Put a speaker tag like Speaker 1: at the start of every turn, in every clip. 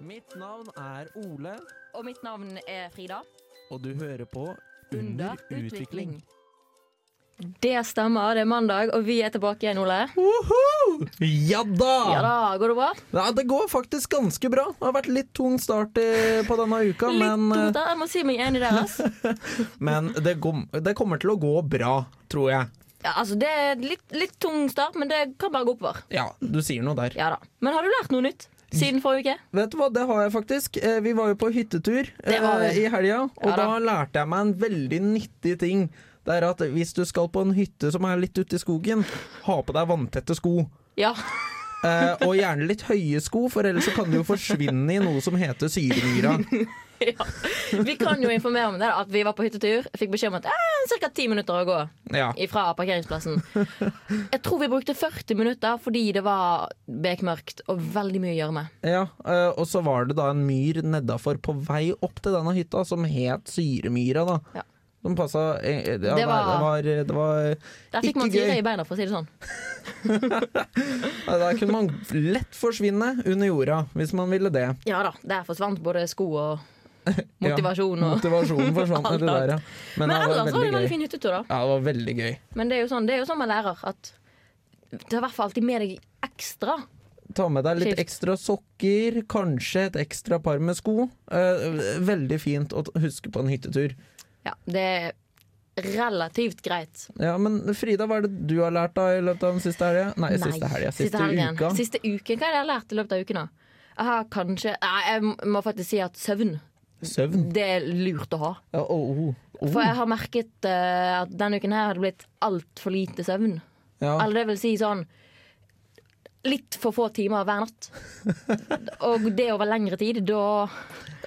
Speaker 1: Mitt navn er Ole,
Speaker 2: Og mitt navn er Frida.
Speaker 1: og du hører på Under utvikling.
Speaker 2: Det stemmer, det er mandag, og vi er tilbake igjen, Ole.
Speaker 1: Woohoo! Ja da!
Speaker 2: Ja da, går det bra?
Speaker 1: Ja, det går faktisk ganske bra. Det har vært litt tung start eh, på denne uka,
Speaker 2: Litt
Speaker 1: men,
Speaker 2: tungt, da. Jeg må si meg enig der, altså.
Speaker 1: eh, men det, kom, det kommer til å gå bra, tror jeg.
Speaker 2: Ja, altså, det er litt, litt tung start, men det kan bare gå oppover.
Speaker 1: Ja, du sier noe der.
Speaker 2: Ja da. Men har du lært noe nytt siden forrige uke?
Speaker 1: Vet du hva, det har jeg faktisk. Eh, Vi var jo på hyttetur eh, i helga, og
Speaker 2: Ja da.
Speaker 1: da lærte jeg meg en veldig nyttig ting. Det er at hvis du skal på en hytte som er litt ute i skogen, ha på deg vanntette sko.
Speaker 2: Ja.
Speaker 1: Eh, og gjerne litt høye sko, for ellers kan du jo forsvinne i noe som heter syremyra.
Speaker 2: ja. Vi kan jo informere om det, da, at vi var på hyttetur. Jeg fikk beskjed om at eh, ca. ti minutter å gå
Speaker 1: Ja.
Speaker 2: fra parkeringsplassen. Jeg tror vi brukte 40 minutter fordi det var bekmørkt og veldig mye gjørme.
Speaker 1: ja eh, og så var det da en myr nedafor på vei opp til denne hytta som het Syremyra, da.
Speaker 2: Ja.
Speaker 1: De passa eh, ja,
Speaker 2: Det
Speaker 1: nei,
Speaker 2: var-
Speaker 1: det var, det var
Speaker 2: Der fikk man syre i beina, for å si det sånn.
Speaker 1: Der kunne man lett forsvinne under jorda, hvis man ville det.
Speaker 2: Ja da, der forsvant både sko og motivasjon. Og...
Speaker 1: Motivasjonen forsvant
Speaker 2: Alt
Speaker 1: der, ja. Men,
Speaker 2: Men
Speaker 1: var
Speaker 2: ellers var det en veldig fin hyttetur, da.
Speaker 1: Ja, det var veldig gøy.
Speaker 2: Men det er jo sånn, det er jo sånn man lærer at det er i hvert fall alltid med deg ekstra.
Speaker 1: Ta med deg litt ekstra sokker, kanskje et ekstra par med sko. Eh, veldig fint å huske på en hyttetur.
Speaker 2: Ja, det er relativt greit.
Speaker 1: Ja, Men Frida, hva er det du har lært da i løpet av den siste helga? Nei, siste helga. Siste,
Speaker 2: helgen.
Speaker 1: uka.
Speaker 2: Siste uken. Hva er det jeg har lært i løpet av uken? da? Jeg har kanskje Nei, jeg må faktisk si at søvn,
Speaker 1: Søvn.
Speaker 2: det er lurt å ha.
Speaker 1: Ja, oh, oh, oh.
Speaker 2: For jeg har merket uh, at denne uken her har det blitt altfor lite søvn.
Speaker 1: ja.
Speaker 2: Eller det vil si sånn Litt for få timer hver natt. Og det over lengre tid, da,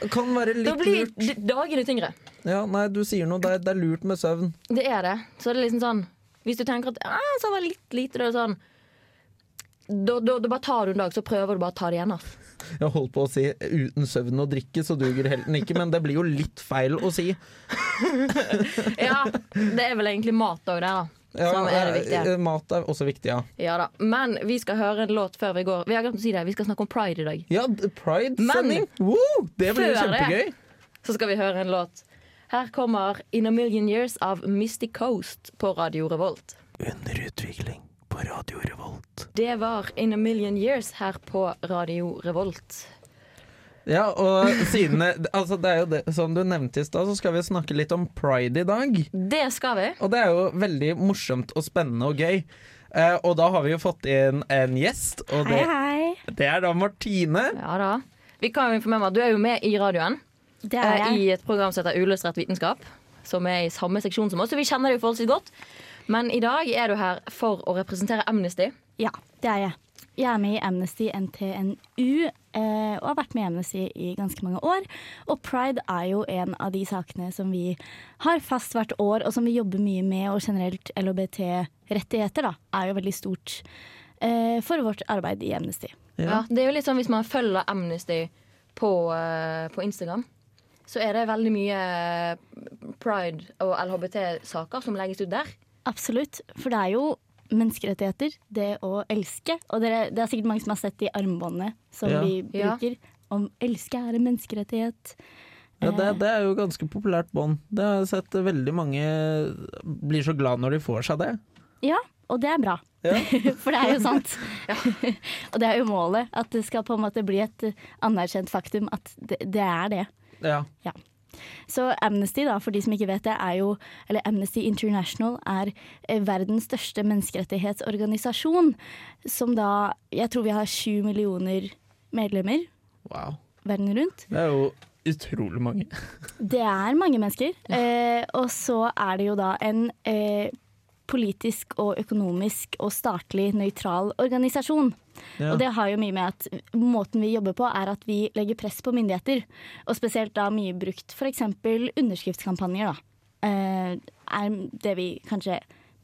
Speaker 1: Kan være
Speaker 2: da
Speaker 1: litt
Speaker 2: blir
Speaker 1: lurt.
Speaker 2: d- dagene tyngre.
Speaker 1: Ja, nei, du sier noe. Det er, det er lurt med søvn.
Speaker 2: Det er det. Så det er liksom sånn Hvis du tenker at ah, så var litt lite, da sånn da, da, da bare tar du en dag, så prøver du bare å ta det igjen. Altså.
Speaker 1: Jeg holdt på å si uten søvn og drikke, så duger helten ikke, men det blir jo litt feil å si.
Speaker 2: Ja, det er vel egentlig mat òg, det, da. Som er det viktige.
Speaker 1: eh, Mat er også viktig, ja.
Speaker 2: Ja da. Men vi skal høre en låt før vi går. Vi har glemt å si det, vi skal snakke om pride i dag.
Speaker 1: Ja, Pride-sending! Det blir jo
Speaker 2: det-
Speaker 1: kjempegøy.
Speaker 2: Så skal vi høre en låt. Her kommer In a Million Years av Mystic Coast på Radio Revolt.
Speaker 1: Under utvikling på Radio Revolt.
Speaker 2: Det var In a Million Years her på Radio Revolt.
Speaker 1: Ja, og siden Altså, det er jo det Som du nevnte i stad, så skal vi snakke litt om pride i dag.
Speaker 2: Det skal vi.
Speaker 1: Og det er jo veldig morsomt og spennende og gøy. Eh, og da har vi jo fått inn en gjest, og det,
Speaker 3: hei.
Speaker 1: det er da Martine.
Speaker 2: Ja da. Vi kan jo informere om at du er jo med i radioen.
Speaker 3: Det er
Speaker 2: eh,
Speaker 3: jeg.
Speaker 2: I et program som heter Uillustrert vitenskap. Som er i samme seksjon som oss, så vi kjenner det jo forholdsvis godt. Men i dag er du her for å representere Amnesty.
Speaker 3: Ja, det er jeg. Jeg er med i Amnesty NTNU eh, og har vært med i Amnesty i ganske mange år. Og pride er jo en av de sakene som vi har fast hvert år, og som vi jobber mye med. Og generelt LHBT-rettigheter da, er jo veldig stort eh, for vårt arbeid i Amnesty.
Speaker 2: Ja. det er jo litt sånn Hvis man følger Amnesty på, eh, på Instagram, så er det veldig mye eh, pride- og LHBT-saker som legges ut der.
Speaker 3: Absolutt, for det er jo menneskerettigheter, det å elske. Og dere, det er sikkert mange som har sett de armbåndene som
Speaker 1: Ja.
Speaker 3: vi
Speaker 2: Ja.
Speaker 3: bruker. Om elske er en menneskerettighet.
Speaker 1: Ja, det, det er jo ganske populært bånd. Det har jeg sett veldig mange blir så glad når de får seg det.
Speaker 3: Ja, og det er bra.
Speaker 1: Ja.
Speaker 3: For det er jo sant. og det er jo målet. At det skal på en måte bli et anerkjent faktum at det, det er det.
Speaker 1: Ja.
Speaker 3: Så Amnesty, da, for de som ikke vet det, er jo Eller Amnesty International er eh, verdens største menneskerettighetsorganisasjon. Som da Jeg tror vi har sju millioner medlemmer
Speaker 1: Wow.
Speaker 3: verden rundt.
Speaker 1: Det er jo utrolig mange.
Speaker 3: Det er mange mennesker. Eh, og så er det jo da en eh, politisk og økonomisk og statlig nøytral organisasjon.
Speaker 1: Ja.
Speaker 3: Og det har jo mye med at måten vi jobber på er at vi legger press på myndigheter. Og spesielt da mye brukt f.eks. underskriftskampanjer, da. Eh, er det vi kanskje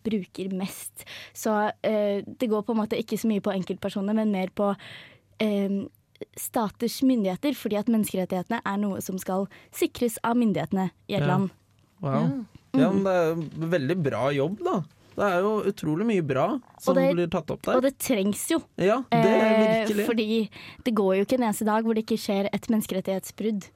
Speaker 3: bruker mest. Så eh, det går på en måte ikke så mye på enkeltpersoner, men mer på eh, staters myndigheter. Fordi at menneskerettighetene er noe som skal sikres av myndighetene i et
Speaker 1: Ja.
Speaker 3: land.
Speaker 1: Wow. Ja, men det er veldig bra jobb, da. Det er jo utrolig mye bra som
Speaker 3: det-
Speaker 1: blir tatt opp der.
Speaker 3: Og det trengs jo.
Speaker 1: Ja, det er
Speaker 3: Eh,
Speaker 1: virkelig.
Speaker 3: fordi det går jo ikke en eneste dag hvor det ikke skjer et menneskerettighetsbrudd.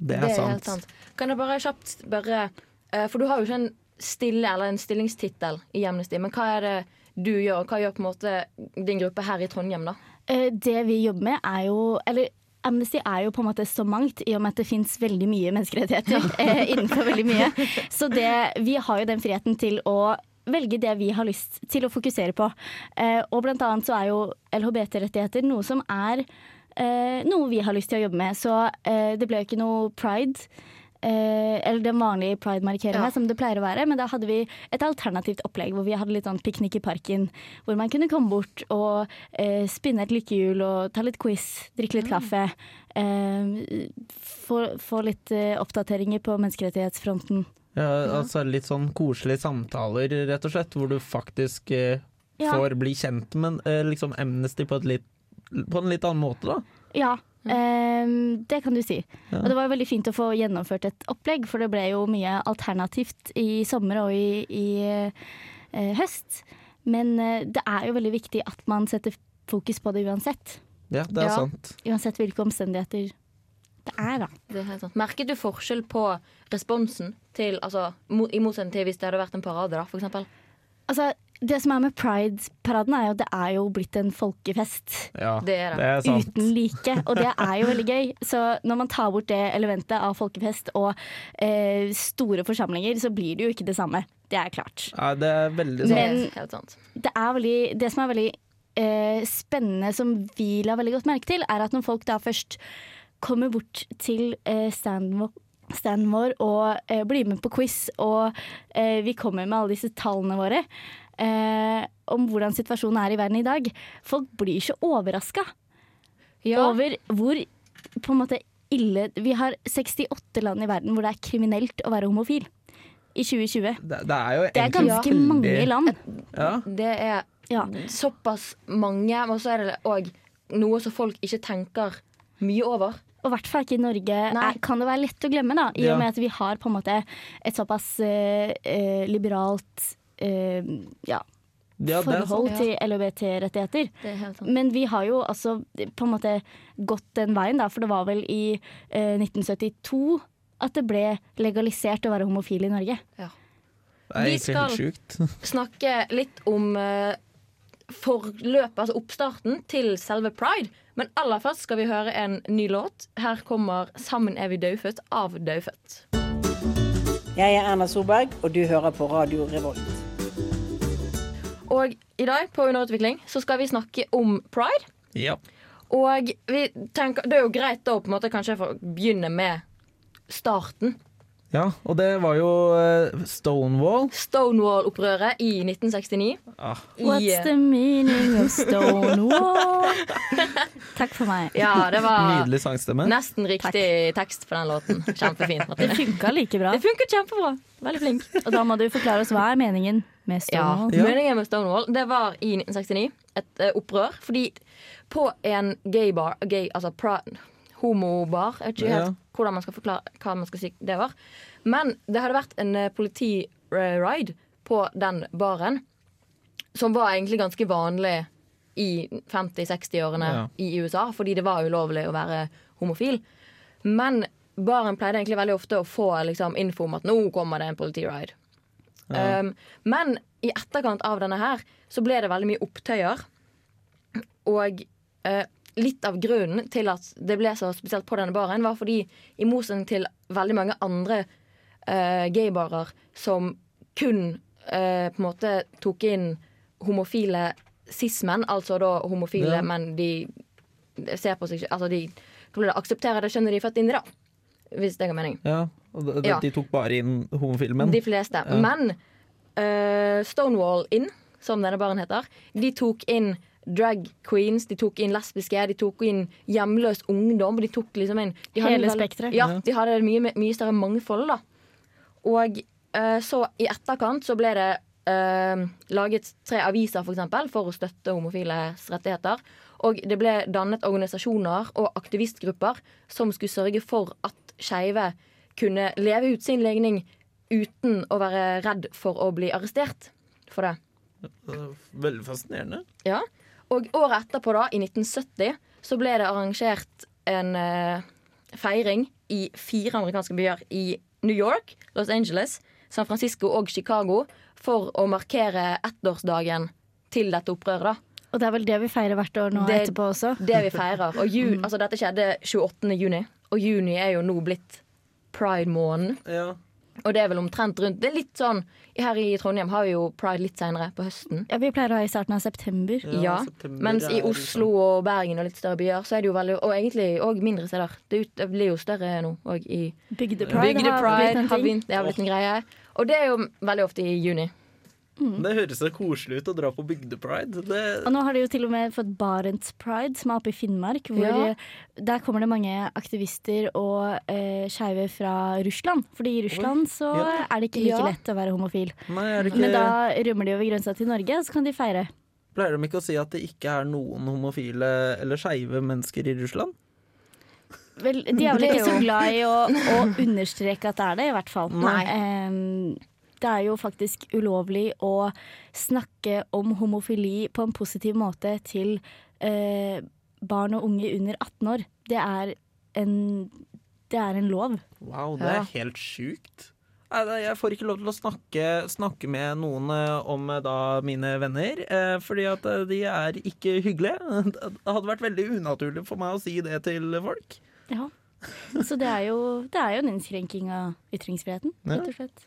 Speaker 1: Det er
Speaker 2: Det er
Speaker 1: sant.
Speaker 2: helt sant. Kan jeg bare kjapt spørre, eh, for du har jo ikke en stille eller en stillingstittel i Amnesty, men hva er det du gjør? Hva gjør på en måte din gruppe her i Trondheim, da?
Speaker 3: Eh, Det vi jobber med er jo Eller Amnesty er jo på en måte så mangt, i og med at det fins veldig mye menneskerettigheter eh, innenfor veldig mye. Så det, vi har jo den friheten til å velge det vi har lyst til å fokusere på. Eh, og blant annet så er jo LHBT-rettigheter noe som er eh, noe vi har lyst til å jobbe med. Så eh, det ble jo ikke noe pride. Eh, eller den vanlige pride-markeringa
Speaker 2: Ja.
Speaker 3: som det pleier å være. Men da hadde vi et alternativt opplegg hvor vi hadde litt sånn piknik i parken. Hvor man kunne komme bort og eh, spinne et lykkehjul og ta litt quiz, drikke litt kaffe. Eh, få, få litt oppdateringer på menneskerettighetsfronten.
Speaker 1: Ja, altså litt sånn koselige samtaler, rett og slett, hvor du faktisk eh,
Speaker 3: Ja.
Speaker 1: får bli kjent med eh, liksom Amnesty på, et litt, på en litt annen måte, da.
Speaker 3: Ja, eh, det kan du si.
Speaker 1: Ja.
Speaker 3: Og det var veldig fint å få gjennomført et opplegg, for det ble jo mye alternativt i sommer og i, i eh, høst. Men eh, det er jo veldig viktig at man setter fokus på det uansett.
Speaker 1: Ja, det er
Speaker 2: Ja.
Speaker 1: sant.
Speaker 3: Uansett hvilke omstendigheter det er, da.
Speaker 2: Det er sant. Merket du forskjell på responsen til, altså, i motsetning til hvis det hadde vært en parade, da, for eksempel?
Speaker 3: Altså, det som er med Pride-paraden, er jo at det er jo blitt en folkefest.
Speaker 1: Ja,
Speaker 2: Det er det.
Speaker 1: er
Speaker 3: uten like, og det er jo veldig gøy. Så når man tar bort det elementet av folkefest og eh, store forsamlinger, så blir det jo ikke det samme. Det er klart.
Speaker 1: Ja, det er veldig sant.
Speaker 3: Men-
Speaker 2: helt sant.
Speaker 3: Det, er veldig, det som er veldig eh, spennende, som vi la veldig godt merke til, er at når folk da først kommer bort til eh, standen vår standen vår og eh, blir med på quiz, og eh, vi kommer med alle disse tallene våre eh, om hvordan situasjonen er i verden i dag. Folk blir så overraska
Speaker 2: Ja,
Speaker 3: over hvor på en måte ille Vi har 68 land i verden hvor det er kriminelt å være homofil. I 2020.
Speaker 1: Det, det er jo
Speaker 3: Det er ganske
Speaker 1: ja.
Speaker 3: mange land.
Speaker 1: Ja,
Speaker 2: det er
Speaker 3: Ja.
Speaker 2: såpass mange, og så er det òg noe som folk ikke tenker mye over.
Speaker 3: Og i hvert fall ikke i Norge er, kan det være lett å glemme, da. I
Speaker 1: Ja.
Speaker 3: og med at vi har på en måte et såpass uh, uh, liberalt uh, ja,
Speaker 1: ja,
Speaker 3: forhold til LHBT-rettigheter.
Speaker 2: Er.
Speaker 3: Men vi har jo altså på en måte gått den veien, da. For det var vel i eh, 1972 at det ble legalisert å være homofil i Norge.
Speaker 1: Det er
Speaker 2: Vi
Speaker 1: egentlig helt
Speaker 2: skal- Snakke litt om eh, forløpet, altså oppstarten, til selve pride. Men aller først skal vi høre en ny låt. Her kommer 'Sammen er vi dødfødt' av Dødfødt.
Speaker 4: Jeg er Erna Solberg, og du hører på Radio Revolt.
Speaker 2: Og i dag på Underutvikling så skal vi snakke om pride.
Speaker 1: Ja.
Speaker 2: Og vi tenker, det er jo greit da på en måte kanskje å begynne med starten.
Speaker 1: Ja, og det var jo eh, Stonewall.
Speaker 2: Stonewall-opprøret i 1969.
Speaker 1: Ah,
Speaker 3: What's the meaning of Stonewall? Takk for meg.
Speaker 2: ja, det var
Speaker 1: Nydelig sangstemme.
Speaker 2: nesten riktig tekst på den låten. Kjempefint.
Speaker 3: Det
Speaker 2: Martine.
Speaker 3: funka like bra.
Speaker 2: Det funket kjempebra. Veldig flink.
Speaker 3: Og da må du forklare oss hva er meningen med Stonewall.
Speaker 1: Ja.
Speaker 2: Meningen med Stonewall Det var i 1969 et eh, opprør. Fordi på en gay-bar gay, Altså pra, homobar Jeg vet ikke helt hvordan man skal forklare hva man skal si det var. Men det hadde vært en uh, politiride på den baren. Som var egentlig ganske vanlig i 50-60-årene
Speaker 1: Ja.
Speaker 2: i USA. Fordi det var ulovlig å være homofil. Men baren pleide egentlig veldig ofte å få liksom, info om at nå kommer det en politiride. Um, men i etterkant av denne her så ble det veldig mye opptøyer. Og eh, litt av grunnen til at det ble så spesielt på denne baren, var fordi i motsetning til veldig mange andre uh, gaybarer som kun uh, på en måte tok inn homofile cis-menn, altså da homofile
Speaker 1: Ja.
Speaker 2: menn de ser på seg Altså de det, aksepterer det skjønner de er født inn i, da. Hvis det ga mening.
Speaker 1: Ja, og de,
Speaker 2: Ja.
Speaker 1: de tok bare inn homofilmen.
Speaker 2: De fleste.
Speaker 1: Ja.
Speaker 2: Men uh, Stonewall Inn, som denne baren heter, de tok inn drag queens, de tok inn lesbiske, de tok inn hjemløs ungdom. De tok liksom inn de hadde
Speaker 3: Hele spekteret.
Speaker 2: Ja, de hadde mye, mye større mangfold, da. Og uh, så i etterkant så ble det uh, laget tre aviser for, eksempel, for å støtte homofiles rettigheter. Og det ble dannet organisasjoner og aktivistgrupper som skulle sørge for at skeive kunne leve ut sin legning uten å være redd for å bli arrestert. for det.
Speaker 1: Eh, Veldig fascinerende.
Speaker 2: Ja. Og året etterpå, da, i 1970, så ble det arrangert en eh, feiring i fire amerikanske byer i New York, Los Angeles, San Francisco og Chicago for å markere ettårsdagen til dette opprøret. da.
Speaker 3: Og det er vel det vi feirer hvert år nå
Speaker 2: Det-
Speaker 3: etterpå også.
Speaker 2: Det vi feirer. Og ju, altså, dette skjedde 28. juni, og juni er jo nå blitt pride-måneden.
Speaker 1: Ja.
Speaker 2: Og det er vel omtrent rundt Det er litt sånn Her i Trondheim har vi jo pride litt seinere, på høsten.
Speaker 3: Ja, Vi pleier å ha i starten av september.
Speaker 1: Ja,
Speaker 2: Ja,
Speaker 1: september
Speaker 2: Mens i
Speaker 1: er
Speaker 2: Oslo
Speaker 1: liksom-
Speaker 2: og Bergen og litt større byer, så er det jo veldig Og egentlig òg mindre steder. Det, ut, det blir jo større nå òg i Bygdepride
Speaker 3: har
Speaker 2: har begynt, det har blitt en greie. Og det er jo veldig ofte i juni.
Speaker 1: Det høres så koselig ut å dra på bygdepride. Det,
Speaker 3: Og nå har de jo til og med fått Barentspride, som er oppe i Finnmark. Hvor
Speaker 2: Ja.
Speaker 3: Der kommer det mange aktivister og eh, skeive fra Russland. Fordi i Russland så
Speaker 1: Ja.
Speaker 3: er det ikke like
Speaker 2: Ja.
Speaker 3: lett å være homofil.
Speaker 1: nei, er det ikke
Speaker 3: Men da rømmer de over grensa til Norge, og så kan de feire.
Speaker 1: Pleier de ikke å si at det ikke er noen homofile eller skeive mennesker i Russland?
Speaker 3: Vel, de er vel ikke så glad i å, å understreke at det er det, i hvert fall.
Speaker 2: Nei.
Speaker 3: Em, det er jo faktisk ulovlig å snakke om homofili på en positiv måte til eh, barn og unge under 18 år. Det er en, det er en lov.
Speaker 1: Wow, det
Speaker 2: Ja.
Speaker 1: er helt sjukt. Jeg får ikke lov til å snakke, snakke med noen eh, om eh, da mine venner, eh, fordi at de er ikke hyggelige. Det hadde vært veldig unaturlig for meg å si det til folk.
Speaker 3: Ja. Så det er, jo, det er jo en innskrenking av ytringsfriheten, rett og slett.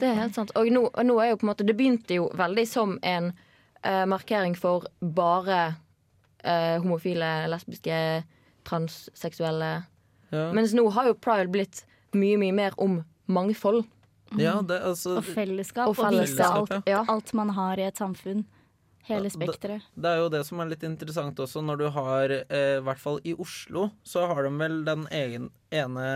Speaker 2: Det er helt sant. Og nå, nå er jo på en måte Det begynte jo veldig som en uh, markering for bare uh, homofile, lesbiske, transseksuelle.
Speaker 1: Ja,
Speaker 2: Mens nå har jo pride blitt mye, mye mer om mangfold.
Speaker 1: ja det, altså,
Speaker 3: Og fellesskap,
Speaker 2: Og
Speaker 3: og, vise
Speaker 1: fellesskap,
Speaker 3: alt,
Speaker 2: ja.
Speaker 3: alt man har i et samfunn. Hele spekteret.
Speaker 1: det er jo det som er litt interessant også, når du har eh, I hvert fall i Oslo, så har de vel den egen, ene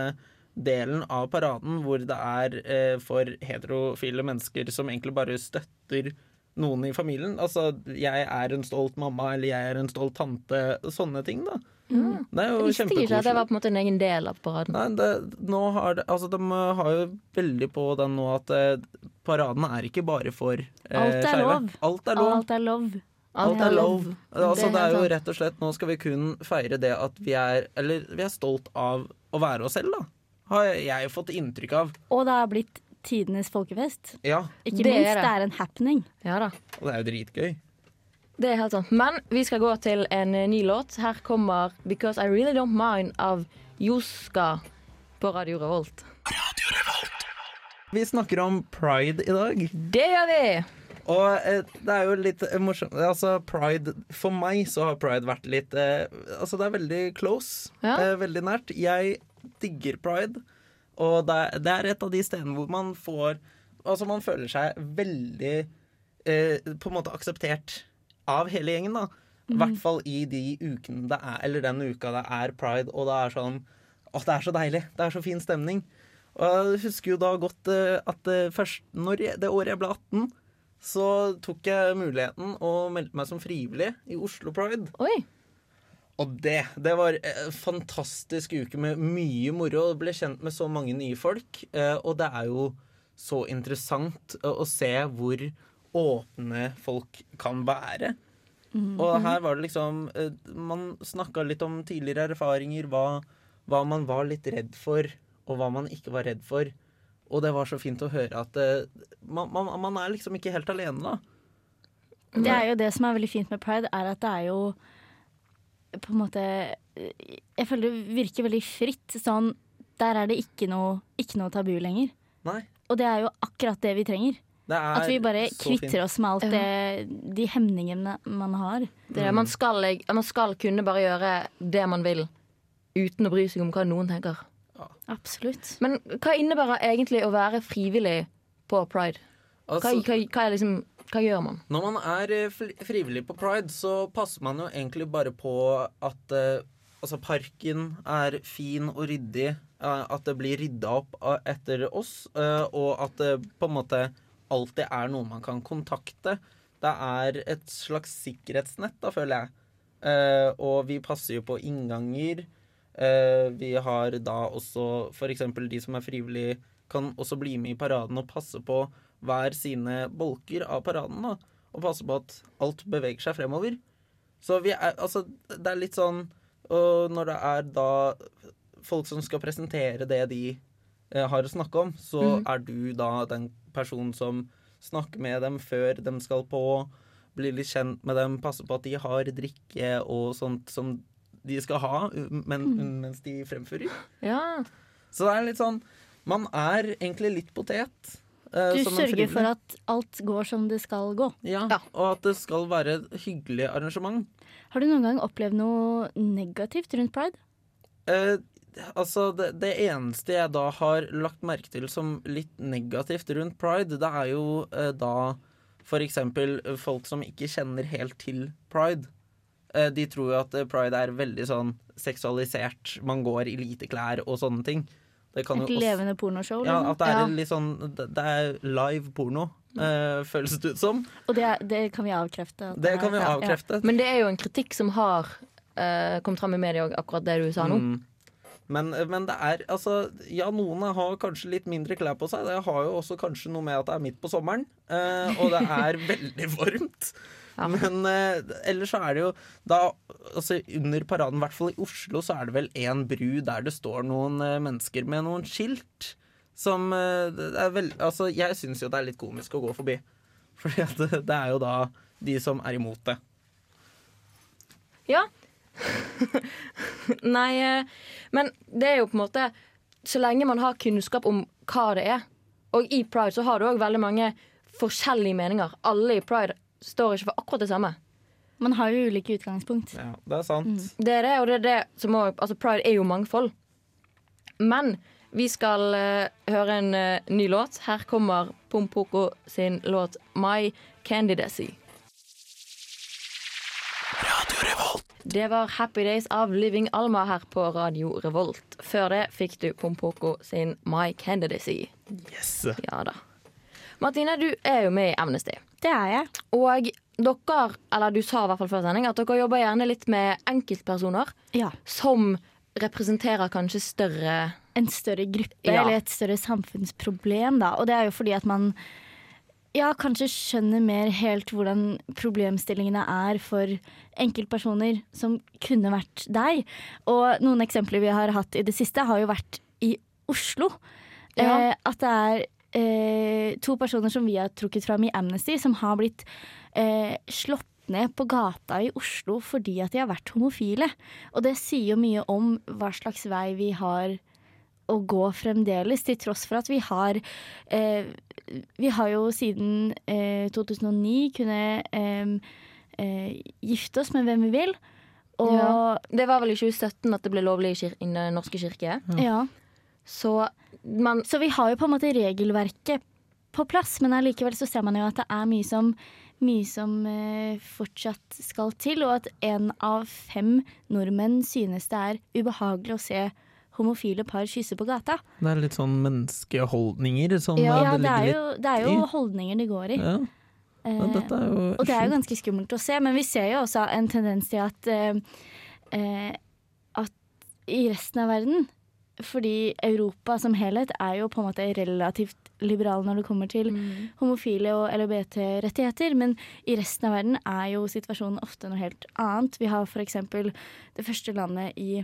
Speaker 1: delen av paraden hvor det er eh, for heterofile mennesker som egentlig bare støtter noen i familien. Altså 'jeg er en stolt mamma', eller 'jeg er en stolt tante'. Sånne ting, da.
Speaker 3: Mm.
Speaker 1: Det er
Speaker 2: Jeg
Speaker 1: jo
Speaker 2: visste ikke at det var på en måte en egen del av paraden.
Speaker 1: Nei, det, nå har det, altså de har jo veldig på den nå at eh, paraden er ikke bare for eh,
Speaker 3: Alt er lov.
Speaker 1: Alt er lov.
Speaker 3: Alt er lov.
Speaker 1: Alt er lov. Altså,
Speaker 2: Det er
Speaker 1: jo rett og slett Nå skal vi kun feire det at vi er Eller vi er stolt av å være oss selv, da. Har jeg fått inntrykk av.
Speaker 3: Og det har blitt tidenes folkefest.
Speaker 1: Ja.
Speaker 3: Ikke
Speaker 2: Det er
Speaker 3: minst,
Speaker 2: det.
Speaker 3: det er en happening.
Speaker 2: Ja da.
Speaker 1: Og det er jo dritgøy.
Speaker 2: Det er helt sant. Men vi skal gå til en eh, ny låt. Her kommer 'Because I Really Don't Mind' av Joska på Radio Revolt. Radio Revolt.
Speaker 1: Vi snakker om pride i dag.
Speaker 2: Det gjør vi!
Speaker 1: Og eh, det er jo litt morsomt Altså, pride For meg så har pride vært litt eh, Altså, det er veldig close.
Speaker 2: Ja.
Speaker 1: Eh, veldig nært. Jeg digger pride, og det er, et av de stedene hvor man får Altså, man føler seg veldig eh, på en måte akseptert av hele gjengen, da. I hvert fall i de ukene det er Eller den uka det er pride, og det er sånn Å, det er så deilig. Det er så fin stemning. Og jeg husker jo da godt eh, at eh, først når jeg, det året jeg ble 18 så tok jeg muligheten og meldte meg som frivillig i Oslo Pride.
Speaker 2: Oi.
Speaker 1: Og det, det var en fantastisk uke med mye moro. Og ble kjent med så mange nye folk. eh, Og det er jo så interessant å se hvor åpne folk kan være. Og her var det liksom eh, Man snakka litt om tidligere erfaringer, hva, hva man var litt redd for, og hva man ikke var redd for. Og det var så fint å høre at eh, man, man, man er liksom ikke helt alene, da.
Speaker 3: Det er jo det som er veldig fint med pride, er at det er jo på en måte Jeg føler det virker veldig fritt. Sånn, der er det ikke noe, ikke noe tabu lenger.
Speaker 1: Nei.
Speaker 3: Og det er jo akkurat det vi trenger.
Speaker 1: Det er
Speaker 3: At vi bare kvitter oss med alt det, de hemningene man har.
Speaker 2: Det er. Man, skal, man skal kunne bare gjøre det man vil, uten å bry seg om hva noen tenker.
Speaker 3: Absolutt.
Speaker 2: Men hva innebærer egentlig å være frivillig på pride? Hva,
Speaker 1: Altså,
Speaker 2: hva, hva, er liksom, hva gjør man?
Speaker 1: Når man er eh, frivillig på pride, så passer man jo egentlig bare på at eh, altså parken er fin og ryddig. eh, at det blir rydda opp etter oss, og at det på en måte alltid er noen man kan kontakte. Det er et slags sikkerhetsnett, da, føler jeg. Og vi passer jo på innganger. Vi har da også f.eks. de som er frivillige, kan også bli med i paraden og passe på hver sine bolker av paraden da, og passe på at alt beveger seg fremover. Så vi er, altså, det er litt sånn Og når det er da folk som skal presentere det de eh, har å snakke om, så
Speaker 2: mm.
Speaker 1: er du da den personen som snakker med dem før de skal på, blir litt kjent med dem, passer på at de har drikke og sånt som de skal ha men, mens de fremfører.
Speaker 2: Ja.
Speaker 1: Så det er litt sånn Man er egentlig litt potet. Eh,
Speaker 3: Du
Speaker 1: som
Speaker 3: sørger for at alt går som det skal gå.
Speaker 1: ja,
Speaker 2: Ja.
Speaker 1: Og at det skal være et hyggelig arrangement.
Speaker 3: Har du noen gang opplevd noe negativt rundt pride?
Speaker 1: Eh, altså, det, det eneste jeg da har lagt merke til som litt negativt rundt pride, det er jo eh, da for eksempel eh, folk som ikke kjenner helt til pride. Eh, de tror jo at pride er veldig sånn seksualisert. Man går i lite klær og sånne ting. Det kan
Speaker 3: Et
Speaker 1: jo også-
Speaker 3: levende pornoshow?
Speaker 1: Ja,
Speaker 3: liksom?
Speaker 1: at det er
Speaker 2: Ja.
Speaker 1: litt sånn Det er live porno, eh, føles det ut som.
Speaker 3: Og det, det kan vi avkrefte. Det,
Speaker 1: Det kan vi
Speaker 3: avkrefte ja.
Speaker 2: Men det er jo en kritikk som har eh, kommet fram i media òg, akkurat det du sa nå.
Speaker 1: Mm. Men, men det er altså Ja, noen har kanskje litt mindre klær på seg. Det har jo også kanskje noe med at det er midt på sommeren, eh, og det er veldig varmt.
Speaker 2: Ja.
Speaker 1: Men uh, ellers så er det jo da altså Under paraden, i hvert fall i Oslo, så er det vel én bru der det står noen uh, mennesker med noen skilt. Som uh, er vel Altså, jeg syns jo det er litt komisk å gå forbi. Fordi at det, det er jo da de som er imot det.
Speaker 2: Ja. Nei, men det er jo på en måte Så lenge man har kunnskap om hva det er Og i pride så har du òg veldig mange forskjellige meninger. Alle i pride står ikke for akkurat det samme.
Speaker 3: Man har jo ulike utgangspunkt.
Speaker 1: Ja, det er sant.
Speaker 2: Det er det, og det er det som òg altså Pride er jo mangfold. Men vi skal uh, høre en uh, ny låt. Her kommer Pompoko sin låt 'My Candidacy'. Radio Revolt. Det var 'Happy Days' av Living Alma her på Radio Revolt. Før det fikk du Pompoko sin 'My Candidacy'.
Speaker 1: Yes.
Speaker 2: Ja da. Martine, du er jo med i Amnesty.
Speaker 3: Det er jeg.
Speaker 2: Og dere, eller du sa i hvert fall før sending, at dere jobber gjerne litt med enkeltpersoner
Speaker 3: Ja.
Speaker 2: som representerer kanskje større
Speaker 3: En større gruppe
Speaker 2: Ja.
Speaker 3: eller et større samfunnsproblem, da. Og det er jo fordi at man ja, kanskje skjønner mer helt hvordan problemstillingene er for enkeltpersoner som kunne vært deg. Og noen eksempler vi har hatt i det siste, har jo vært i Oslo.
Speaker 2: Ja.
Speaker 3: Eh, at det er eh, to personer som vi har trukket fram i Amnesty, som har blitt eh, slått ned på gata i Oslo fordi at de har vært homofile. Og det sier jo mye om hva slags vei vi har å gå fremdeles, til tross for at vi har eh, Vi har jo siden eh, 2009 kunnet eh, eh, gifte oss med hvem vi vil. Og
Speaker 2: Ja. Det var vel i 2017 at det ble lovlig i Den norske kirke.
Speaker 3: ja.
Speaker 2: Så man
Speaker 3: Så vi har jo på en måte regelverket på plass, men allikevel så ser man jo at det er mye som, mye som eh, fortsatt skal til, og at en av fem nordmenn synes det er ubehagelig å se homofile par kysse på gata.
Speaker 1: Det er litt sånn menneskeholdninger som
Speaker 3: Ja,
Speaker 1: eh,
Speaker 3: det er
Speaker 1: ligger
Speaker 3: jo, det er jo holdninger det går i.
Speaker 1: ja.
Speaker 3: Eh,
Speaker 1: ja, er jo
Speaker 3: Og det er jo ganske skummelt å se, men vi ser jo også en tendens til at, eh, eh, at i resten av verden Fordi Europa som helhet er jo på en måte relativt liberale når det kommer til homofile og LHBT-rettigheter, men i resten av verden er jo situasjonen ofte noe helt annet. Vi har f.eks. det første landet i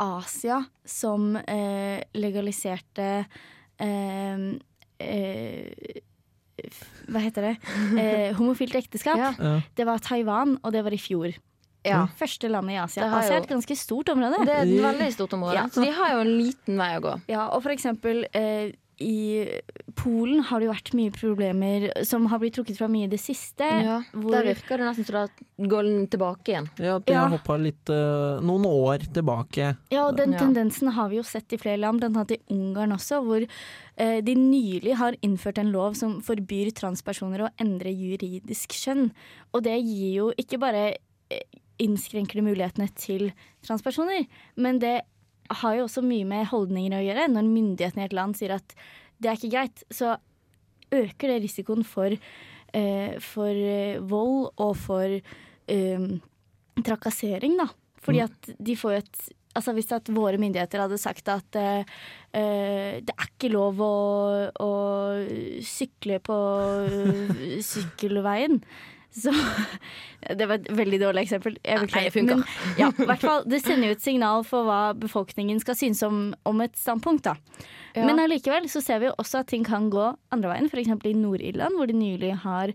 Speaker 3: Asia som eh, legaliserte eh, eh, Hva heter det? Eh, homofilt ekteskap.
Speaker 2: Ja.
Speaker 1: ja.
Speaker 3: Det var Taiwan, og det var i fjor.
Speaker 2: Ja.
Speaker 3: Første landet i Asia.
Speaker 2: Det
Speaker 3: Asia er
Speaker 2: jo-
Speaker 3: et ganske stort område.
Speaker 2: Det er et veldig stort område.
Speaker 3: Ja.
Speaker 2: Så de har jo en liten vei å gå.
Speaker 3: Ja, og for eksempel eh, i Polen har det jo vært mye problemer som har blitt trukket fra mye i det siste.
Speaker 2: Ja.
Speaker 3: hvor-
Speaker 2: Der virker det nesten som det går tilbake igjen.
Speaker 1: ja, at de
Speaker 3: Ja.
Speaker 1: har hoppa litt uh, noen år tilbake.
Speaker 3: Ja, og den
Speaker 2: Ja.
Speaker 3: tendensen har vi jo sett i flere land, blant annet i Ungarn også, hvor uh, de nylig har innført en lov som forbyr transpersoner å endre juridisk kjønn. Og det gir jo ikke bare eh, innskrenker det mulighetene til transpersoner, men det har jo også mye med holdninger å gjøre. Når myndighetene i et land sier at det er ikke greit, så øker det risikoen for, eh, for eh, vold og for eh, trakassering, da. Fordi at de får jo et altså hvis at våre myndigheter hadde sagt at eh, eh, det er ikke lov å, å sykle på eh, sykkelveien, så Det var et veldig dårlig eksempel. Jeg beklager. Men ja, hvert fall, det sender jo et signal for hva befolkningen skal synes om, om et standpunkt. da.
Speaker 2: Ja.
Speaker 3: Men allikevel så ser vi jo også at ting kan gå andre veien, f.eks. i Nord-Irland, hvor de nylig har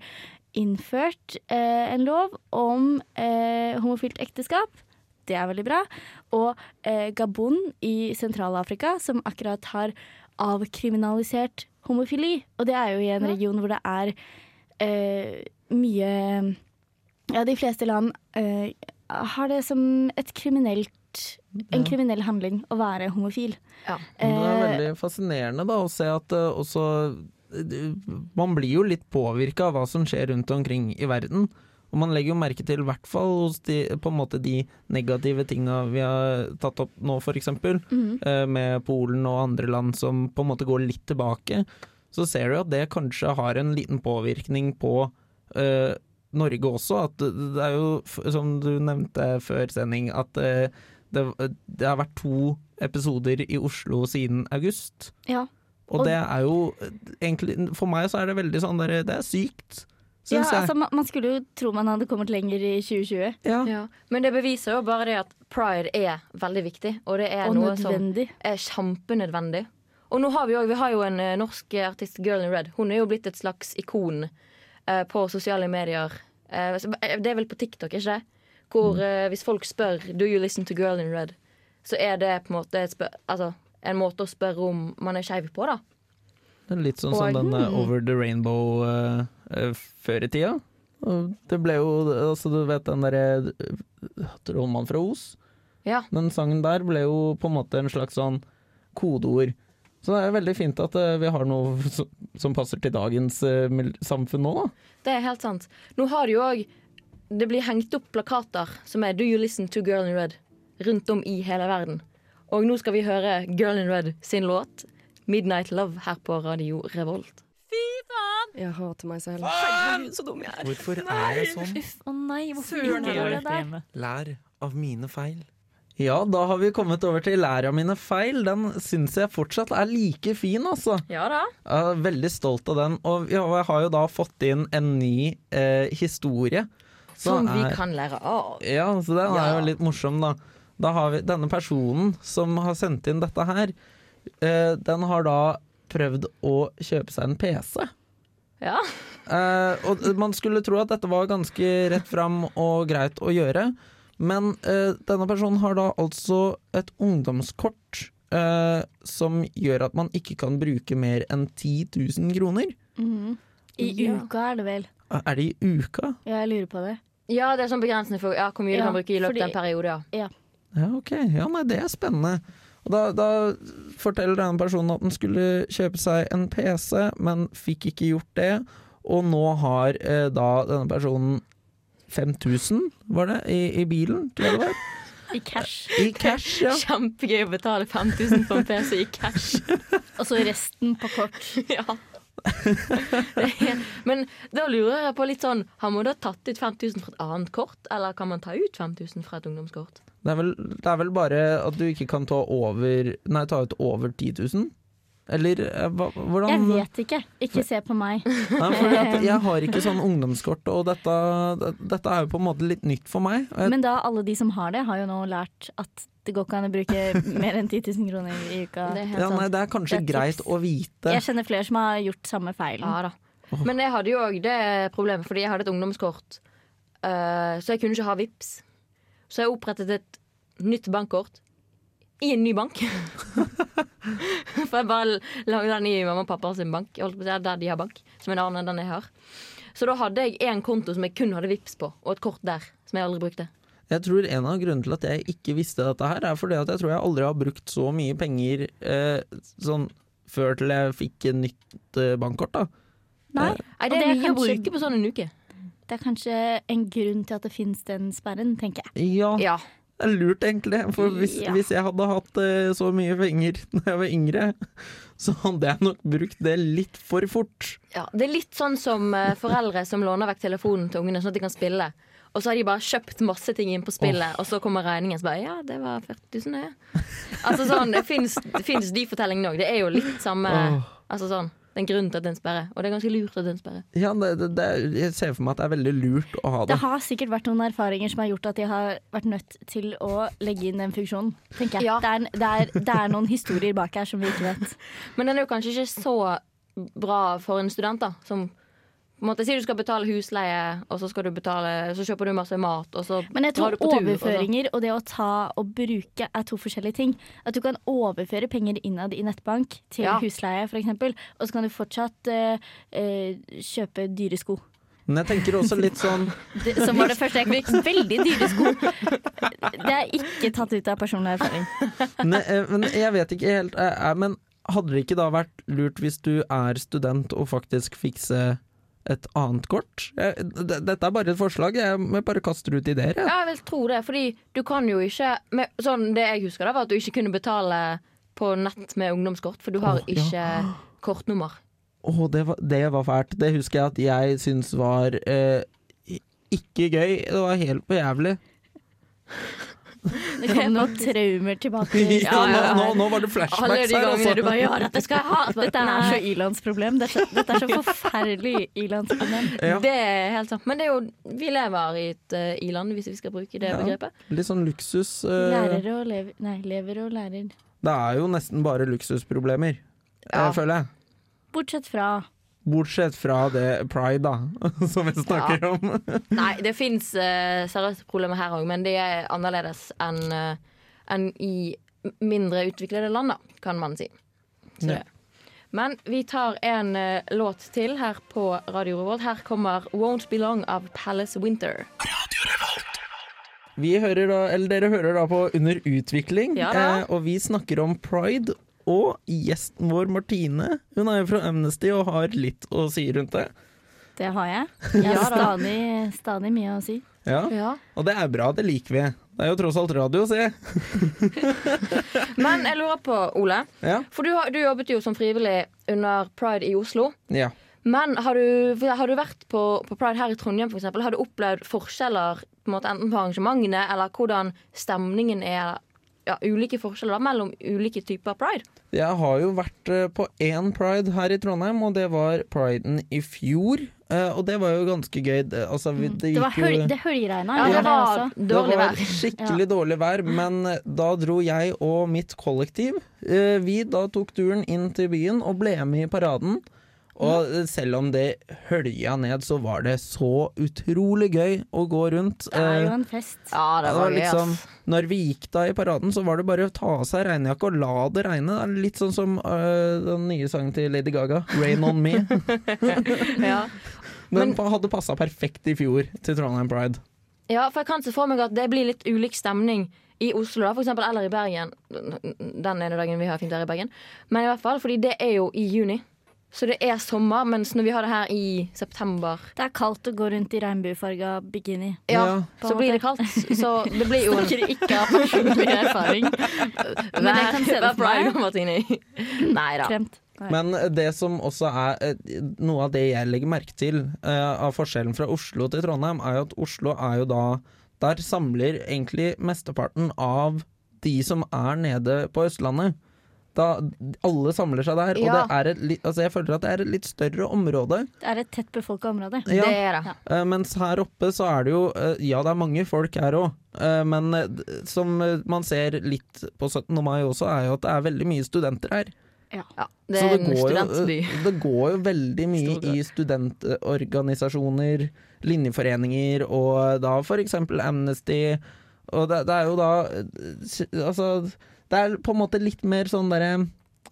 Speaker 3: innført eh, en lov om eh, homofilt ekteskap. Det er veldig bra. Og eh, Gabon i Sentral-Afrika, som akkurat har avkriminalisert homofili. Og det er jo i en region hvor det er eh, mye Ja, de fleste land eh, har det som et kriminelt en kriminell handling å være homofil.
Speaker 2: Ja.
Speaker 1: Det er
Speaker 3: Eh,
Speaker 1: veldig fascinerende da, å se at uh, også eh, Man blir jo litt påvirka av hva som skjer rundt omkring i verden. Og man legger jo merke til, i hvert fall hos de, på en måte de negative tinga vi har tatt opp nå, f.eks. eh, med Polen og andre land som på en måte går litt tilbake. Så ser du at det kanskje har en liten påvirkning på eh, Norge også. At det er jo, som du nevnte før sending, at uh, det, det har vært to episoder i Oslo siden august.
Speaker 3: Ja.
Speaker 1: Og
Speaker 3: Og-
Speaker 1: det er jo eh, egentlig For meg så er det veldig sånn der, Det er sykt,
Speaker 3: Ja, altså, man, man skulle jo tro man hadde kommet lenger i 2020.
Speaker 1: Ja.
Speaker 2: Ja. Men det beviser jo bare det at pride er veldig viktig, og det er
Speaker 3: Og
Speaker 2: noe som er kjempenødvendig. Og nå har vi, også, vi har jo en norsk artist, Girl in Red. Hun er jo blitt et slags ikon eh, på sosiale medier. Eh, så- eh, det er vel på TikTok, ikke det? Hvor eh, hvis folk spør Do you listen to Girl in Red, så er det på en måte et spør, altså, en måte å spørre om man er skeiv på, da.
Speaker 1: Det er litt sånn
Speaker 2: Og-
Speaker 1: som den eh,
Speaker 3: Mm.
Speaker 1: Over the Rainbow eh, eh, før i tida. Det ble jo altså Du vet den derre Trollmann fra Os?
Speaker 2: Ja.
Speaker 1: Den sangen der ble jo på en måte en slags sånn kodeord. Så det er veldig fint at eh, vi har noe som, passer til dagens eh, samfunn nå, da.
Speaker 2: Det er helt sant. Nå har det jo òg Det blir hengt opp plakater som er 'Do you listen to Girl in Red?' rundt om i hele verden. Og nå skal vi høre Girl in Red sin låt 'Midnight Love' her på Radio Revolt.
Speaker 5: Jeg hater meg selv.
Speaker 2: Herregud, så dum jeg er.
Speaker 1: Hvorfor er det sånn?
Speaker 3: Uff, å nei, hvorfor
Speaker 2: Søren,
Speaker 3: gjorde
Speaker 2: jeg
Speaker 3: du det der?
Speaker 1: Lær av mine feil. Ja, da har vi kommet over til lær av mine feil. Den syns jeg fortsatt er like fin, altså.
Speaker 2: Ja da.
Speaker 1: Jeg er veldig stolt av den. Og ja, jeg har jo da fått inn en ny eh, historie.
Speaker 2: Som vi
Speaker 1: er-
Speaker 2: kan lære av.
Speaker 1: Ja, så den er jo litt morsom, da. Da har vi denne personen som har sendt inn dette her. Eh, den har da prøvd å kjøpe seg en PC.
Speaker 2: Ja.
Speaker 1: Eh, og man skulle tro at dette var ganske rett fram og greit å gjøre. Men eh, denne personen har da altså et ungdomskort eh, som gjør at man ikke kan bruke mer enn 10 000 kroner.
Speaker 3: Mm. I
Speaker 2: Ja.
Speaker 3: uka er det vel.
Speaker 1: Er det i uka?
Speaker 3: Ja, Jeg lurer på det.
Speaker 2: ja, det er sånn begrensende for ja, hvor mye du kan bruke i løpet av en periode. Ja.
Speaker 1: Ja, ok. Ja, nei, det er spennende. Og da, da forteller denne personen at den skulle kjøpe seg en PC, men fikk ikke gjort det. Og nå har eh, da denne personen 5000, var det, i, i bilen, tror jeg det var.
Speaker 3: I cash.
Speaker 1: I cash, ja.
Speaker 2: Kjempegøy å betale 5000 for en PC i cash.
Speaker 3: Og så resten på kort.
Speaker 2: ja. Er- Men da lurer jeg på litt sånn Har man da tatt ut 5000 fra et annet kort, eller kan man ta ut 5000 fra et ungdomskort?
Speaker 1: Det er, vel, det er vel bare at du ikke kan ta over Nei, ta ut over 10 000? Eller eh, hva, hvordan
Speaker 3: Jeg vet ikke. Ikke se på meg.
Speaker 1: Nei, jeg har ikke sånn ungdomskort, og dette, dette er jo på en måte litt nytt for meg. Jeg,
Speaker 3: Men da alle de som har det, har jo nå lært at det går ikke an å bruke mer enn 10 000 kroner i uka.
Speaker 2: Det er
Speaker 1: ja, nei, det er kanskje
Speaker 3: Det er
Speaker 1: greit å vite.
Speaker 3: Jeg kjenner flere som har gjort samme feilen.
Speaker 2: Ja da. Men jeg hadde jo òg det problemet, fordi jeg hadde et ungdomskort. eh, så jeg kunne ikke ha VIPS. Så jeg opprettet et nytt bankkort i en ny bank. For jeg bare lagde den i mamma og pappa sin bank, holdt på å si, der de har bank, som er en annen enn den jeg har. Så da hadde jeg én konto som jeg kun hadde VIPS på, og et kort der som jeg aldri brukte.
Speaker 1: Jeg tror en av grunnene til at jeg ikke visste dette her, er fordi at jeg tror jeg aldri har brukt så mye penger eh, sånn før til jeg fikk et nytt eh, bankkort, da.
Speaker 3: Nei,
Speaker 2: Nei, det er
Speaker 3: det er
Speaker 2: mye å bruke på sånn en uke.
Speaker 3: det er kanskje en grunn til at det finnes den sperren, tenker jeg.
Speaker 1: Ja,
Speaker 2: Ja.
Speaker 1: Det er lurt egentlig. For hvis,
Speaker 3: Ja.
Speaker 1: hvis jeg hadde hatt uh, så mye penger da jeg var yngre, så hadde jeg nok brukt det litt for fort.
Speaker 2: Ja, det er litt sånn som uh, foreldre som låner vekk telefonen til ungene sånn at de kan spille. Og så har de bare kjøpt masse ting inn på spillet, og så kommer regningen så bare Ja, det var 40 000, det. altså sånn, Det fins de fortellingene òg. Det er jo litt samme
Speaker 1: oh.
Speaker 2: Altså sånn Det er en grunn til at den sperrer, og det er ganske lurt at den sperrer.
Speaker 1: Ja, det, det, det, jeg ser for meg at det er veldig lurt å ha
Speaker 3: Det
Speaker 1: det.
Speaker 3: har sikkert vært noen erfaringer som har gjort at de har vært nødt til å legge inn den funksjonen. tenker jeg.
Speaker 2: Ja.
Speaker 3: Det, er, det, er, det er noen historier bak her som vi ikke vet.
Speaker 2: Men den er jo kanskje ikke så bra for en student, da. Som måte sier du skal betale husleie, og så skal du betale Så kjøper du masse mat, og så
Speaker 3: Men jeg tror
Speaker 2: du tur. og
Speaker 3: overføringer og det å ta og bruke er to forskjellige ting. At du kan overføre penger innad i nettbank til
Speaker 2: Ja.
Speaker 3: husleie f.eks., og så kan du fortsatt uh, uh, kjøpe dyre sko.
Speaker 1: Men jeg tenker også litt sånn
Speaker 3: Det, som var det første jeg fikk. Veldig dyre sko. Det er ikke tatt ut av personlig erfaring.
Speaker 1: ne, eh, Men jeg vet ikke helt Men hadde det ikke da vært lurt hvis du er student og faktisk fikse et annet kort? Jeg, dette er bare et forslag, jeg, bare kaster ut ideer. Jeg.
Speaker 2: Ja, jeg vil tro det, fordi du kan jo ikke med, sånn, Det jeg husker, da var at du ikke kunne betale på nett med ungdomskort, for du har
Speaker 1: ja.
Speaker 2: ikke kortnummer.
Speaker 1: Å, det, var- det var fælt. Det husker jeg at jeg syns var eh, ikke gøy. Det var helt på jævlig.
Speaker 3: Det kom noen traumer tilbake.
Speaker 1: Ja, nå, nå, nå var det
Speaker 2: Alle
Speaker 1: flashbacks
Speaker 2: de
Speaker 1: her,
Speaker 2: du
Speaker 1: altså.
Speaker 2: bare Ja, dette skal jeg ha!
Speaker 3: Dette er så ilandsproblem. Dette, dette er så forferdelig ilandsproblem.
Speaker 1: Ja,
Speaker 2: Det er helt sant. Men det er jo, vi lever i et uh, i-land, hvis vi skal bruke det
Speaker 1: Ja.
Speaker 2: begrepet.
Speaker 1: litt sånn luksus. Uh,
Speaker 3: Lærer og lever Nei, lever og lærer.
Speaker 1: det er jo nesten bare luksusproblemer,
Speaker 2: Ja.
Speaker 1: jeg føler jeg.
Speaker 3: Bortsett fra
Speaker 1: Bortsett fra det pride, da, som vi snakker om.
Speaker 2: Nei, det fins uh, seriøse problemer her òg, men det er annerledes enn uh, en i mindre utviklede land, da, kan man si. Så
Speaker 1: Ja.
Speaker 2: Men vi tar en uh, låt til her på Radio Revolt. Her kommer 'Won't Belong' av Palace Winter.
Speaker 1: Vi hører da, eller dere hører da på Under utvikling,
Speaker 2: Ja
Speaker 1: eh, og vi snakker om pride. Og gjesten vår Martine, hun er jo fra Amnesty og har litt å si rundt det.
Speaker 3: Det har jeg. Jeg har stadig, stadig mye å si.
Speaker 1: Ja,
Speaker 2: Ja.
Speaker 1: Og det er bra, det liker vi. Det er jo tross alt radio, se.
Speaker 2: Men jeg lurer på, Ole,
Speaker 1: Ja.
Speaker 2: for du, har- du jobbet jo som frivillig under pride i Oslo.
Speaker 1: ja.
Speaker 2: Men har du, har du vært på, på pride her i Trondheim eksempel, Har du opplevd forskjeller på en måte, enten på arrangementene eller hvordan stemningen er? Ja, ulike forskjeller da, mellom ulike typer pride?
Speaker 1: Jeg har jo vært eh, på én pride her i Trondheim, og det var priden i fjor. Eh, og det var jo ganske gøy. Det, altså, vi, det
Speaker 3: Det, var
Speaker 1: gikk jo
Speaker 3: høl, det høljeregna.
Speaker 2: Ja, det var.
Speaker 1: Det
Speaker 2: dårlig
Speaker 1: var
Speaker 2: vær.
Speaker 1: skikkelig dårlig vær, men eh, da dro jeg og mitt kollektiv eh, Vi da tok turen inn til byen og ble med i paraden. Og selv om det hølja ned, så var det så utrolig gøy å gå rundt.
Speaker 3: Det er jo
Speaker 1: Eh,
Speaker 3: en fest.
Speaker 2: Ja,
Speaker 1: det var liksom Når vi gikk da i paraden, så var det bare å ta av seg regnjakka og la det regne. Litt sånn som uh, den nye sangen til Lady Gaga, 'Rain On Me'.
Speaker 2: ja.
Speaker 1: Den
Speaker 2: Men-
Speaker 1: hadde passa perfekt i fjor til Trondheim Pride.
Speaker 2: ja, for jeg kan se for meg at det blir litt ulik stemning i Oslo, da, for eksempel, eller i Bergen. Den ene dagen vi har fint vær i Bergen. Men i hvert fall, fordi det er jo i juni. Så det er sommer, mens når vi har det her i september
Speaker 3: Det er kaldt å gå rundt i regnbuefarga bikini.
Speaker 2: Ja,
Speaker 1: Ja.
Speaker 2: Så blir det kaldt. Så det blir jo
Speaker 3: Snakker ikke av personlig erfaring. Men jeg kan se det for meg.
Speaker 2: pride, Nei da.
Speaker 1: Men det som også er eh, noe av det jeg legger merke til uh, av forskjellen fra Oslo til Trondheim, er jo at Oslo er jo da Der samler egentlig mesteparten av de som er nede på Østlandet. Da alle samler seg der, og det er et, altså jeg føler at det er et litt større område.
Speaker 3: Det er et tett befolka område.
Speaker 1: Ja.
Speaker 2: Det er det.
Speaker 1: Ja. mens her oppe så er det jo eh, Ja, det er mange folk her òg, men eh, som eh, man ser litt på 17. mai også, er jo at det er veldig mye studenter her.
Speaker 2: Ja, det
Speaker 1: Så
Speaker 2: en
Speaker 1: går jo,
Speaker 2: studentby.
Speaker 1: eh, det går jo veldig mye
Speaker 2: Stort.
Speaker 1: i studentorganisasjoner, linjeforeninger og da eksempel Amnesty. Og det, det er jo da eh, Altså, det er på en måte litt mer sånn derre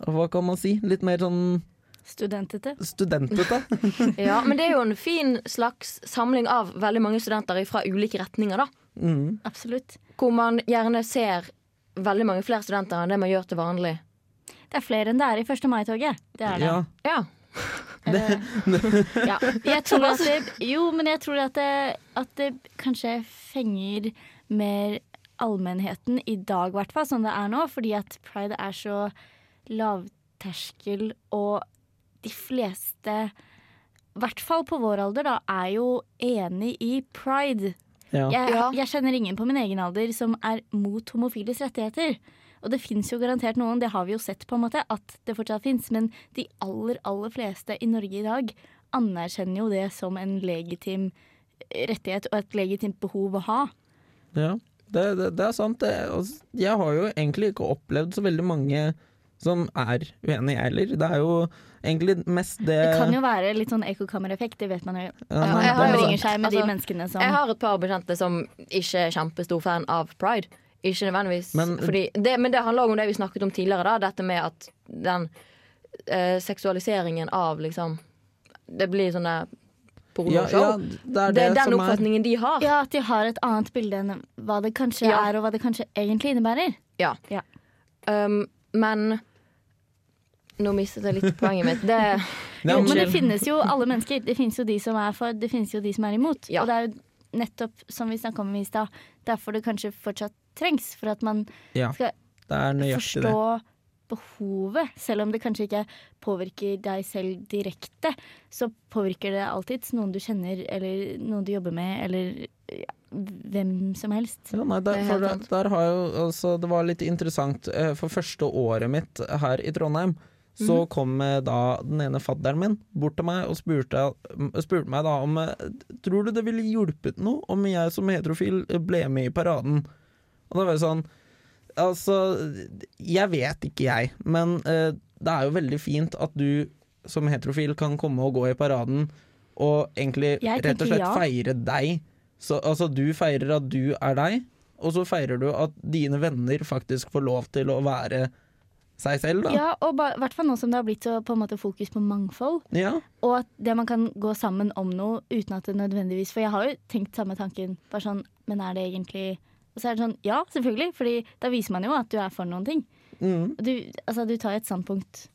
Speaker 1: Hva kan man si? Litt mer sånn
Speaker 3: Studentete.
Speaker 1: studentete.
Speaker 2: Ja, men det er jo en fin slags samling av veldig mange studenter fra ulike retninger, da.
Speaker 1: Mm.
Speaker 3: Absolutt.
Speaker 2: Hvor man gjerne ser veldig mange flere studenter enn det man gjør til vanlig.
Speaker 3: Det er flere enn det er i 1. mai-toget. Det er det.
Speaker 1: Ja.
Speaker 2: Ja.
Speaker 3: Det, ja. Jeg tror at det, jo, men jeg tror at det, at det kanskje fenger mer allmennheten i dag, i hvert fall, som det er nå. Fordi at pride er så lavterskel, og de fleste, i hvert fall på vår alder, da, er jo enig i pride.
Speaker 1: Ja.
Speaker 3: Jeg, jeg kjenner ingen på min egen alder som er mot homofiles rettigheter. Og det fins jo garantert noen, det har vi jo sett på en måte, at det fortsatt fins. Men de aller, aller fleste i Norge i dag anerkjenner jo det som en legitim rettighet og et legitimt behov å ha.
Speaker 1: Ja, det, det, det er sant. Det, jeg har jo egentlig ikke opplevd så veldig mange som er uenig, jeg heller. Det er jo egentlig mest det
Speaker 3: Det kan jo være litt sånn ekkokammereffekt, det vet man jo.
Speaker 1: Ja,
Speaker 3: man
Speaker 2: jeg har jo-
Speaker 3: seg med de
Speaker 2: altså,
Speaker 3: menneskene som
Speaker 2: Jeg har et par bekjente som ikke er kjempestor fan av pride. Ikke nødvendigvis
Speaker 1: Men-
Speaker 2: fordi det, Men det handler òg om det vi snakket om tidligere, da. Dette med at den eh, seksualiseringen av liksom Det blir sånne pornoshow.
Speaker 1: ja, det er
Speaker 2: det
Speaker 1: det,
Speaker 2: er den
Speaker 1: som er
Speaker 2: oppfatningen de har.
Speaker 3: Ja, at de har et annet bilde enn hva det kanskje
Speaker 2: Ja.
Speaker 3: er, og hva det kanskje egentlig innebærer.
Speaker 2: Ja.
Speaker 3: Ja.
Speaker 2: Um, men Nå mistet jeg litt poenget mitt. Det,
Speaker 1: Ja,
Speaker 3: Jo,
Speaker 1: men-
Speaker 3: det finnes jo alle mennesker. Det finnes jo de som er for, det finnes jo de som er imot.
Speaker 2: Ja.
Speaker 3: Og det er jo nettopp, som vi snakka om i stad, derfor det kanskje fortsatt trengs. For at man
Speaker 1: Ja,
Speaker 3: skal
Speaker 1: det er nøyaktig
Speaker 3: forstå
Speaker 1: det.
Speaker 3: Behovet. Selv om det kanskje ikke påvirker deg selv direkte, så påvirker det alltids noen du kjenner, eller noen du jobber med, eller ja, hvem som helst.
Speaker 1: Ja, nei, der,
Speaker 2: er
Speaker 1: for
Speaker 2: helt
Speaker 1: der, jo, altså, det var litt interessant. eh, For første året mitt her i Trondheim, så
Speaker 2: Mhm.
Speaker 1: kom eh, da den ene fadderen min bort til meg og spurte, spurte meg da om eh, Tror du det ville hjulpet noe om jeg som heterofil ble med i paraden? Og da var jeg sånn Altså, jeg vet ikke jeg, men uh, det er jo veldig fint at du som heterofil kan komme og gå i paraden og egentlig rett og slett
Speaker 3: ja.
Speaker 1: feire deg. Så, altså, du feirer at du er deg, og så feirer du at dine venner faktisk får lov til å være seg selv, da.
Speaker 3: Ja, og i hvert fall nå som det har blitt så på en måte fokus på mangfold.
Speaker 1: Ja.
Speaker 3: Og at det man kan gå sammen om noe uten at det nødvendigvis For jeg har jo tenkt samme tanken. Bare sånn, men er det egentlig Og så er det sånn, ja, selvfølgelig. Fordi da viser man jo at du er for noen ting.
Speaker 1: Mm.
Speaker 3: Du, altså, du tar et standpunkt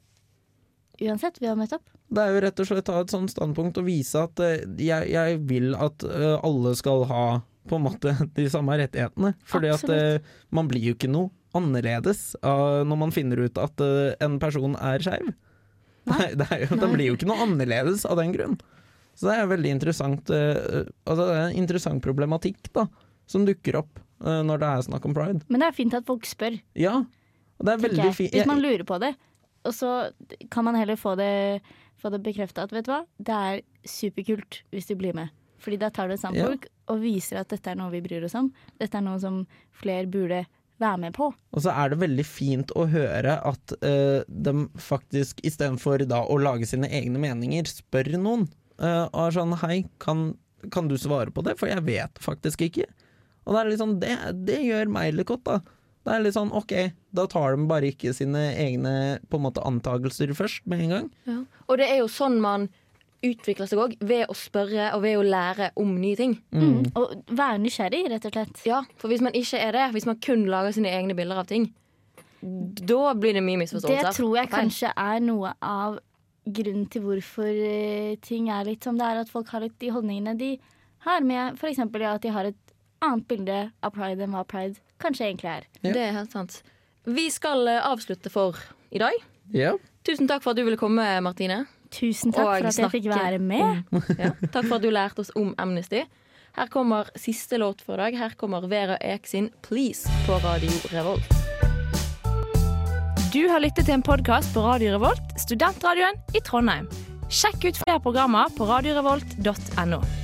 Speaker 3: uansett ved å møte opp.
Speaker 1: Det er jo rett og slett ta et sånt standpunkt og vise at uh, jeg, jeg vil at uh, alle skal ha på en måte de samme rettighetene. Fordi at
Speaker 3: Absolutt.
Speaker 1: eh, man blir jo ikke noe annerledes uh, når man finner ut at eh, en person er skeiv.
Speaker 3: Nei.
Speaker 1: Det er jo- det blir jo ikke noe annerledes av den grunn. Så det er veldig interessant eh, Altså det er en interessant problematikk da som dukker opp eh, når det er snakk om pride.
Speaker 3: Men det er fint at folk spør,
Speaker 1: Ja, og det er veldig fint.
Speaker 3: Hvis man lurer på det. Og så kan man heller få det, få det bekrefta at vet du hva, det er superkult hvis du blir med. Fordi da tar du et
Speaker 1: Ja.
Speaker 3: folk og viser at dette er noe vi bryr oss om. Dette er noe som flere burde være med på.
Speaker 1: Og så er det veldig fint å høre at uh, de faktisk istedenfor da å lage sine egne meninger, spør noen. Uh, og er sånn hei, kan, kan du svare på det? For jeg vet faktisk ikke. Og det er litt sånn, det, det gjør meg litt godt, da. Det er litt sånn ok, da tar de bare ikke sine egne på en måte antakelser først med en gang.
Speaker 2: Ja. Og det er jo sånn man utvikler seg òg, ved å spørre og ved å lære om nye ting.
Speaker 3: Mm. Og være nysgjerrig, rett og slett.
Speaker 2: Ja, For hvis man ikke er det, hvis man kun lager sine egne bilder av ting, da blir det mye misforståelser.
Speaker 3: Det tror jeg kanskje er noe av grunnen til hvorfor eh, ting er litt som det er. At folk har litt de holdningene de har med f.eks. Ja, at de har et annet bilde av pride enn hva pride kanskje egentlig er.
Speaker 1: Ja.
Speaker 2: Det er helt sant. Vi skal eh, avslutte for i dag.
Speaker 1: Ja.
Speaker 2: Tusen takk for at du ville komme, Martine.
Speaker 3: Tusen takk
Speaker 2: Og
Speaker 3: for at jeg fikk være med.
Speaker 2: Ja, takk for at du lærte oss om Amnesty. Her kommer siste låt for i dag. Her kommer Vera Ek sin 'Please' på Radio Revolt.
Speaker 6: Du har lyttet til en podkast på Radio Revolt, studentradioen i Trondheim. Sjekk ut flere programmer på radiorevolt.no.